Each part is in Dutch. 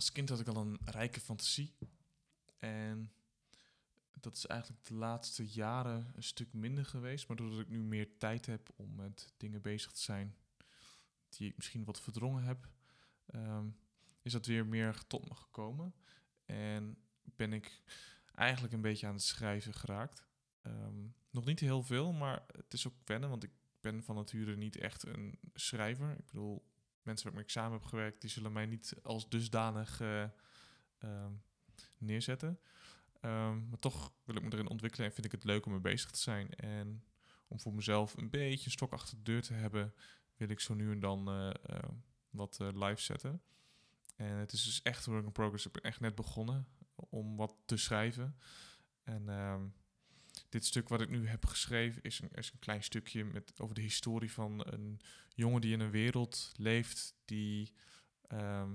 als kind had ik al een rijke fantasie. En dat is eigenlijk de laatste jaren een stuk minder geweest. Maar doordat ik nu meer tijd heb om met dingen bezig te zijn die ik misschien wat verdrongen heb, ehm, is dat weer meer tot me gekomen. En ben ik eigenlijk een beetje aan het schrijven geraakt. Ehm, nog niet heel veel, maar het is ook wennen, want ik ben van nature niet echt een schrijver. Ik bedoel, mensen waar ik samen heb gewerkt, die zullen mij niet als dusdanig uh, neerzetten. Ehm, maar toch wil ik me erin ontwikkelen en vind ik het leuk om mee bezig te zijn. En om voor mezelf een beetje een stok achter de deur te hebben, wil ik zo nu en dan uh, wat live zetten. En het is dus echt work in progress. Ik ben echt net begonnen om wat te schrijven. En ehm, dit stuk wat ik nu heb geschreven is een, is een klein stukje met, over de historie van een jongen die in een wereld leeft die ehm,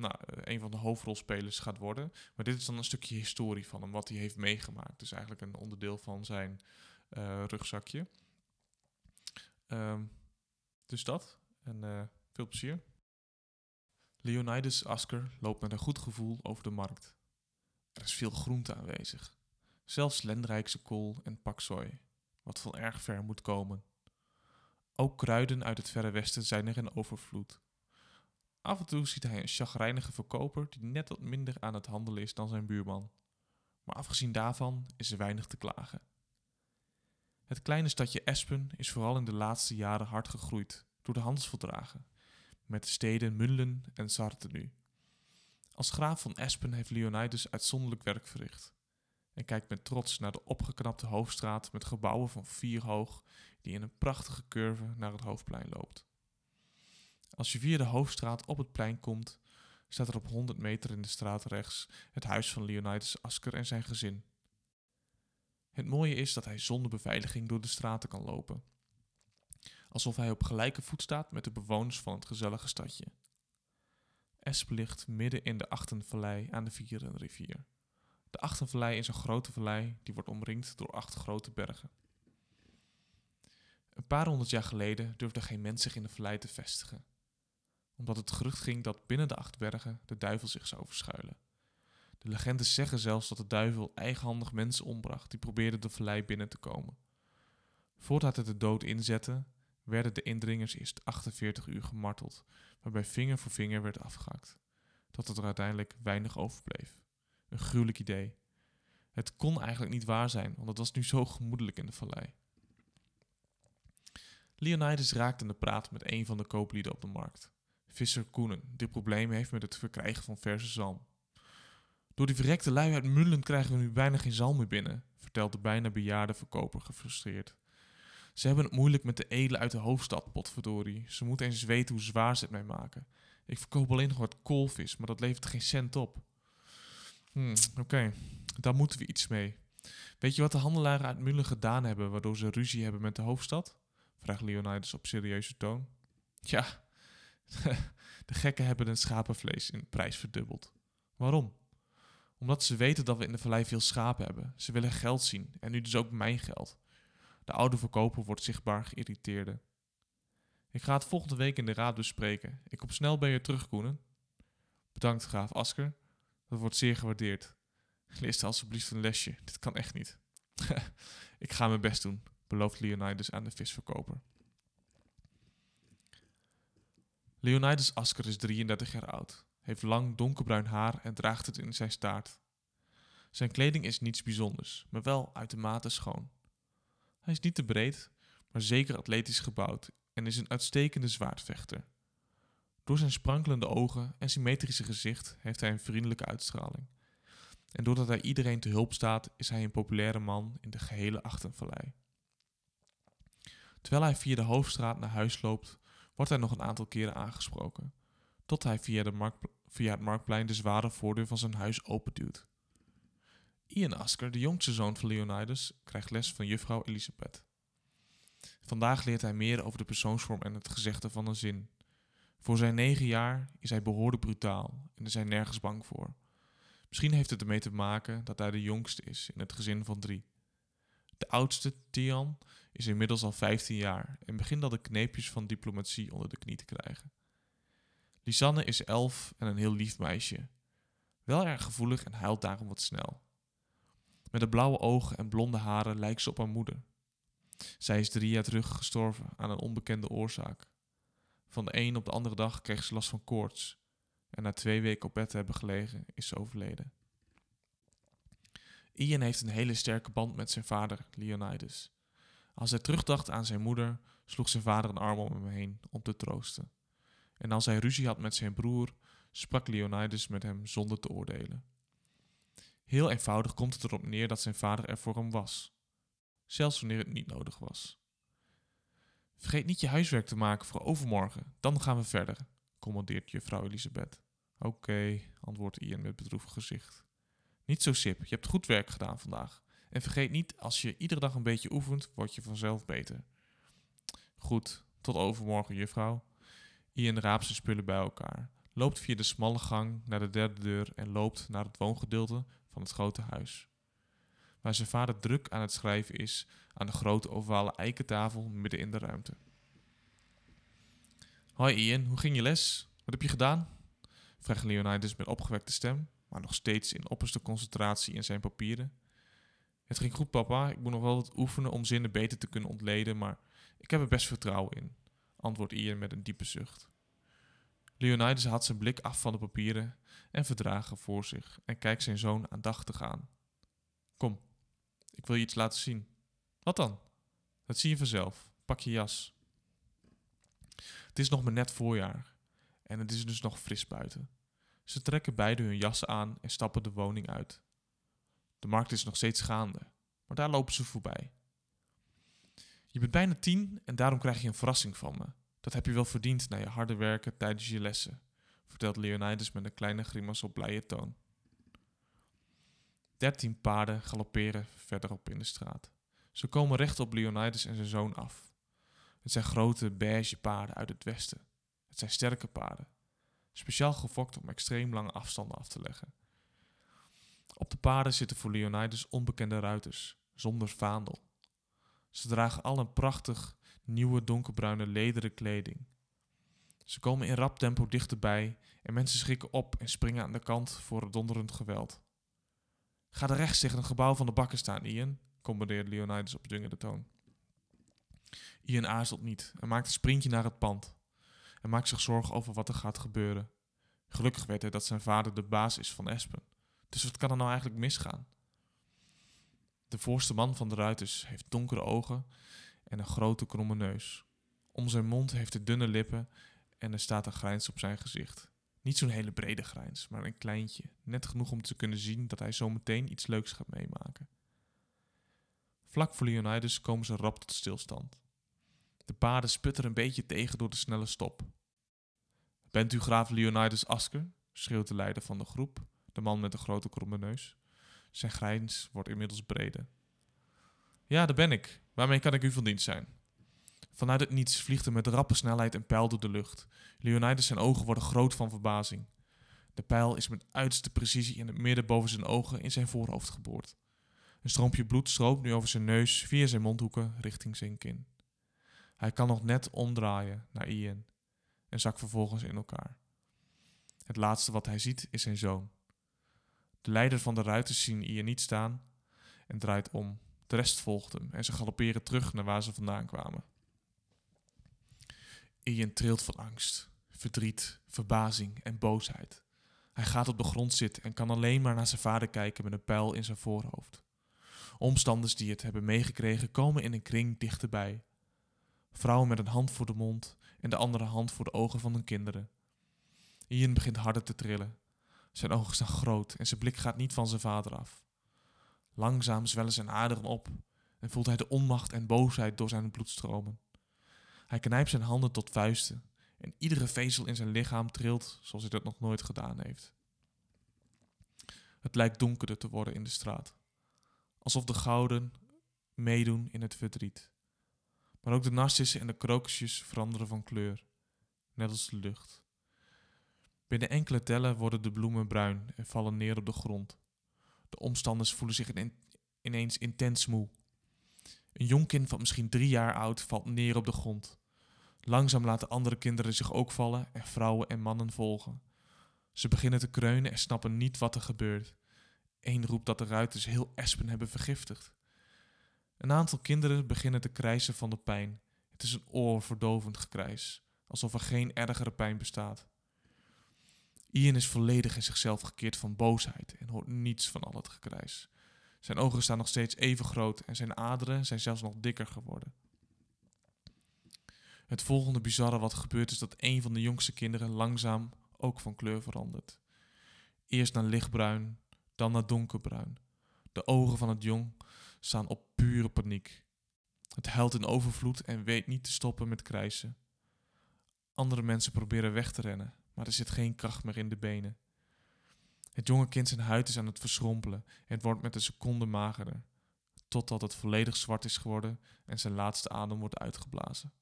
nou, een van de hoofdrolspelers gaat worden. Maar dit is dan een stukje historie van hem, wat hij heeft meegemaakt. Dus eigenlijk een onderdeel van zijn uh, rugzakje. Um, dus dat. En uh, veel plezier. Leonidas Asker loopt met een goed gevoel over de markt. Er is veel groente aanwezig. Zelfs lendrijkse kool en paksoi, wat van erg ver moet komen. Ook kruiden uit het verre westen zijn er in overvloed. Af en toe ziet hij een chagrijnige verkoper die net wat minder aan het handelen is dan zijn buurman. Maar afgezien daarvan is er weinig te klagen. Het kleine stadje Espen is vooral in de laatste jaren hard gegroeid door de handelsverdragen met de steden Mullen en Sartenu. Als graaf van Espen heeft Leonidas uitzonderlijk werk verricht en kijkt met trots naar de opgeknapte hoofdstraat met gebouwen van vier hoog die in een prachtige curve naar het hoofdplein loopt. Als je via de hoofdstraat op het plein komt, staat er op 100 meter in de straat rechts het huis van Leonidas Asker en zijn gezin. Het mooie is dat hij zonder beveiliging door de straten kan lopen. Alsof hij op gelijke voet staat met de bewoners van het gezellige stadje. Esp ligt midden in de Achtenvallei aan de Vierenrivier. De Achtenvallei is een grote vallei die wordt omringd door acht grote bergen. Een paar honderd jaar geleden durfde geen mens zich in de vallei te vestigen, omdat het gerucht ging dat binnen de acht bergen de duivel zich zou verschuilen. De legendes zeggen zelfs dat de duivel eigenhandig mensen ombracht die probeerden de vallei binnen te komen. Voordat het de dood inzette, werden de indringers eerst 48 uur gemarteld, waarbij vinger voor vinger werd afgehakt, tot er uiteindelijk weinig overbleef. Een gruwelijk idee. Het kon eigenlijk niet waar zijn, want het was nu zo gemoedelijk in de vallei. Leonidas raakte in de praat met een van de kooplieden op de markt, visser Koenen, die problemen heeft met het verkrijgen van verse zalm. Door die verrekte lui uit Mullen krijgen we nu bijna geen zalm meer binnen, vertelt de bijna bejaarde verkoper gefrustreerd. Ze hebben het moeilijk met de edelen uit de hoofdstad, potverdorie. Ze moeten eens weten hoe zwaar ze het mee maken. Ik verkoop alleen nog wat koolvis, maar dat levert geen cent op. Hmm, Oké, daar moeten we iets mee. Weet je wat de handelaren uit Mullen gedaan hebben waardoor ze ruzie hebben met de hoofdstad? Vraagt Leonidas op serieuze toon. Ja, de gekken hebben het schapenvlees in prijs verdubbeld. Waarom? Omdat ze weten dat we in de vallei veel schapen hebben. Ze willen geld zien en nu dus ook mijn geld. De oude verkoper wordt zichtbaar geïrriteerde. Ik ga het volgende week in de raad bespreken. Ik kom snel bij je terug, Koenen. Bedankt, graaf Asker. Dat wordt zeer gewaardeerd. Lees alsjeblieft een lesje. Dit kan echt niet. ik ga mijn best doen, belooft Leonidas aan de visverkoper. Leonidas Asker is 33 jaar oud, heeft lang donkerbruin haar en draagt het in zijn staart. Zijn kleding is niets bijzonders, maar wel uitermate schoon. Hij is niet te breed, maar zeker atletisch gebouwd en is een uitstekende zwaardvechter. Door zijn sprankelende ogen en symmetrische gezicht heeft hij een vriendelijke uitstraling. En doordat hij iedereen te hulp staat, is hij een populaire man in de gehele Achtenvallei. Terwijl hij via de hoofdstraat naar huis loopt, wordt hij nog een aantal keren aangesproken, tot hij via, de via het marktplein de zware voordeur van zijn huis openduwt. Ian Asker, de jongste zoon van Leonidas, krijgt les van juffrouw Elisabeth. Vandaag leert hij meer over de persoonsvorm en het gezegde van een zin. Voor zijn negen jaar is hij behoorlijk brutaal en is hij nergens bang voor. Misschien heeft het ermee te maken dat hij de jongste is in het gezin van drie. De oudste, Tian, is inmiddels al 15 jaar en begint al de kneepjes van diplomatie onder de knie te krijgen. Lisanne is elf en een heel lief meisje. Wel erg gevoelig en huilt daarom wat snel. Met de blauwe ogen en blonde haren lijkt ze op haar moeder. Zij is drie jaar terug gestorven aan een onbekende oorzaak. Van de een op de andere dag kreeg ze last van koorts. En na twee weken op bed te hebben gelegen, is ze overleden. Ian heeft een hele sterke band met zijn vader, Leonidas. Als hij terugdacht aan zijn moeder, sloeg zijn vader een arm om hem heen om te troosten. En als hij ruzie had met zijn broer, sprak Leonidas met hem zonder te oordelen. Heel eenvoudig komt het erop neer dat zijn vader er voor hem was, zelfs wanneer het niet nodig was. Vergeet niet je huiswerk te maken voor overmorgen, dan gaan we verder, commandeert juffrouw Elisabeth. Oké, antwoordt Ian met bedroefd gezicht. Niet zo sip, je hebt goed werk gedaan vandaag. En vergeet niet, als je iedere dag een beetje oefent, word je vanzelf beter. Goed, tot overmorgen, juffrouw. Ian raapt zijn spullen bij elkaar, loopt via de smalle gang naar de derde deur en loopt naar het woongedeelte van het grote huis. Waar zijn vader druk aan het schrijven is aan de grote ovale eikentafel midden in de ruimte. Hoi Ian, hoe ging je les? Wat heb je gedaan? vraagt Leonidas met opgewekte stem, maar nog steeds in opperste concentratie in zijn papieren. Het ging goed, papa. Ik moet nog wel wat oefenen om zinnen beter te kunnen ontleden, maar ik heb er best vertrouwen in, antwoordt Ian met een diepe zucht. Leonidas haalt zijn blik af van de papieren en verdragen voor zich en kijkt zijn zoon aandachtig aan. Kom, ik wil je iets laten zien. Wat dan? Dat zie je vanzelf. Pak je jas. Het is nog maar net voorjaar en het is dus nog fris buiten. Ze trekken beide hun jassen aan en stappen de woning uit. De markt is nog steeds gaande, maar daar lopen ze voorbij. Je bent bijna tien en daarom krijg je een verrassing van me. Dat heb je wel verdiend na je harde werken tijdens je lessen, vertelt Leonidas met een kleine grimas op blije toon. Dertien paarden galopperen verderop in de straat. Ze komen recht op Leonidas en zijn zoon af. Het zijn grote beige paarden uit het westen. Het zijn sterke paarden, speciaal gefokt om extreem lange afstanden af te leggen. Op de paarden zitten voor Leonidas onbekende ruiters, zonder vaandel. Ze dragen al een prachtig nieuwe donkerbruine lederen kleding. Ze komen in rap tempo dichterbij en mensen schrikken op en springen aan de kant voor het donderend geweld. Ga er rechts tegen het gebouw van de bakken staan, Ian, commandeert Leonidas op dwingende toon. Ian aarzelt niet en maakt een sprintje naar het pand. En maakt zich zorgen over wat er gaat gebeuren. Gelukkig weet hij dat zijn vader de baas is van Espen. Dus wat kan er nou eigenlijk misgaan? De voorste man van de ruiters heeft donkere ogen en een grote kromme neus. Om zijn mond heeft hij dunne lippen en er staat een grijns op zijn gezicht. Niet zo'n hele brede grijns, maar een kleintje. Net genoeg om te kunnen zien dat hij zometeen iets leuks gaat meemaken. Vlak voor Leonidas komen ze rap tot stilstand. De paarden sputteren een beetje tegen door de snelle stop. Bent u graaf Leonidas Asker? schreeuwt de leider van de groep, de man met de grote kromme neus. Zijn grijns wordt inmiddels breder. Ja, daar ben ik. Waarmee kan ik u van dienst zijn? Vanuit het niets vliegt er met rappe snelheid een pijl door de lucht. Leonidas zijn ogen worden groot van verbazing. De pijl is met uiterste precisie in het midden boven zijn ogen in zijn voorhoofd geboord. Een stroompje bloed stroomt nu over zijn neus via zijn mondhoeken richting zijn kin. Hij kan nog net omdraaien naar Ian en zakt vervolgens in elkaar. Het laatste wat hij ziet is zijn zoon. De leider van de ruiters zien Ian niet staan en draait om. De rest volgt hem en ze galopperen terug naar waar ze vandaan kwamen. Ian trilt van angst, verdriet, verbazing en boosheid. Hij gaat op de grond zitten en kan alleen maar naar zijn vader kijken met een pijl in zijn voorhoofd. Omstanders die het hebben meegekregen komen in een kring dichterbij. Vrouwen met een hand voor de mond en de andere hand voor de ogen van hun kinderen. Ian begint harder te trillen. Zijn ogen staan groot en zijn blik gaat niet van zijn vader af. Langzaam zwellen zijn aderen op en voelt hij de onmacht en boosheid door zijn bloed stromen. Hij knijpt zijn handen tot vuisten en iedere vezel in zijn lichaam trilt zoals hij dat nog nooit gedaan heeft. Het lijkt donkerder te worden in de straat, alsof de gouden meedoen in het verdriet. Maar ook de narcissen en de krokusjes veranderen van kleur, net als de lucht. Binnen enkele tellen worden de bloemen bruin en vallen neer op de grond. De omstanders voelen zich ineens intens moe. Een jong kind van misschien drie jaar oud valt neer op de grond. Langzaam laten andere kinderen zich ook vallen en vrouwen en mannen volgen. Ze beginnen te kreunen en snappen niet wat er gebeurt. Eén roept dat de ruiters heel Espen hebben vergiftigd. Een aantal kinderen beginnen te krijsen van de pijn. Het is een oorverdovend gekrijs, alsof er geen ergere pijn bestaat. Ian is volledig in zichzelf gekeerd van boosheid en hoort niets van al het gekrijs. Zijn ogen staan nog steeds even groot en zijn aderen zijn zelfs nog dikker geworden. Het volgende bizarre wat gebeurt is dat een van de jongste kinderen langzaam ook van kleur verandert. Eerst naar lichtbruin, dan naar donkerbruin. De ogen van het jong staan op pure paniek. Het huilt in overvloed en weet niet te stoppen met krijsen. Andere mensen proberen weg te rennen, maar er zit geen kracht meer in de benen. Het jonge kind zijn huid is aan het verschrompelen en het wordt met een seconde magerder, totdat het volledig zwart is geworden en zijn laatste adem wordt uitgeblazen.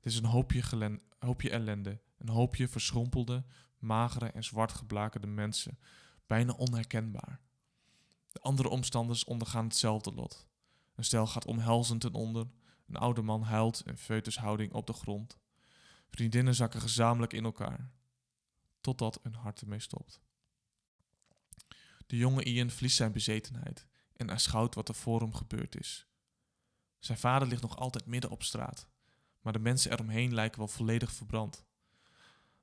Het is een hoopje, gelen, hoopje ellende, een hoopje verschrompelde, magere en zwart geblakerde mensen, bijna onherkenbaar. De andere omstanders ondergaan hetzelfde lot. Een stel gaat omhelzend ten onder, een oude man huilt in feutushouding op de grond. Vriendinnen zakken gezamenlijk in elkaar, totdat een hart ermee stopt. De jonge Ian verliest zijn bezetenheid en aanschouwt wat er voor hem gebeurd is. Zijn vader ligt nog altijd midden op straat, maar de mensen eromheen lijken wel volledig verbrand.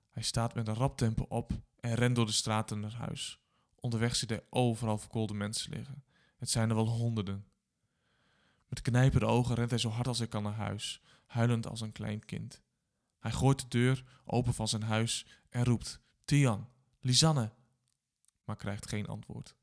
Hij staat met een rap tempo op en rent door de straten naar huis. Onderweg ziet hij overal verkoolde mensen liggen. Het zijn er wel honderden. Met knijpende ogen rent hij zo hard als hij kan naar huis, huilend als een klein kind. Hij gooit de deur open van zijn huis en roept: Tian, Lisanne, maar krijgt geen antwoord.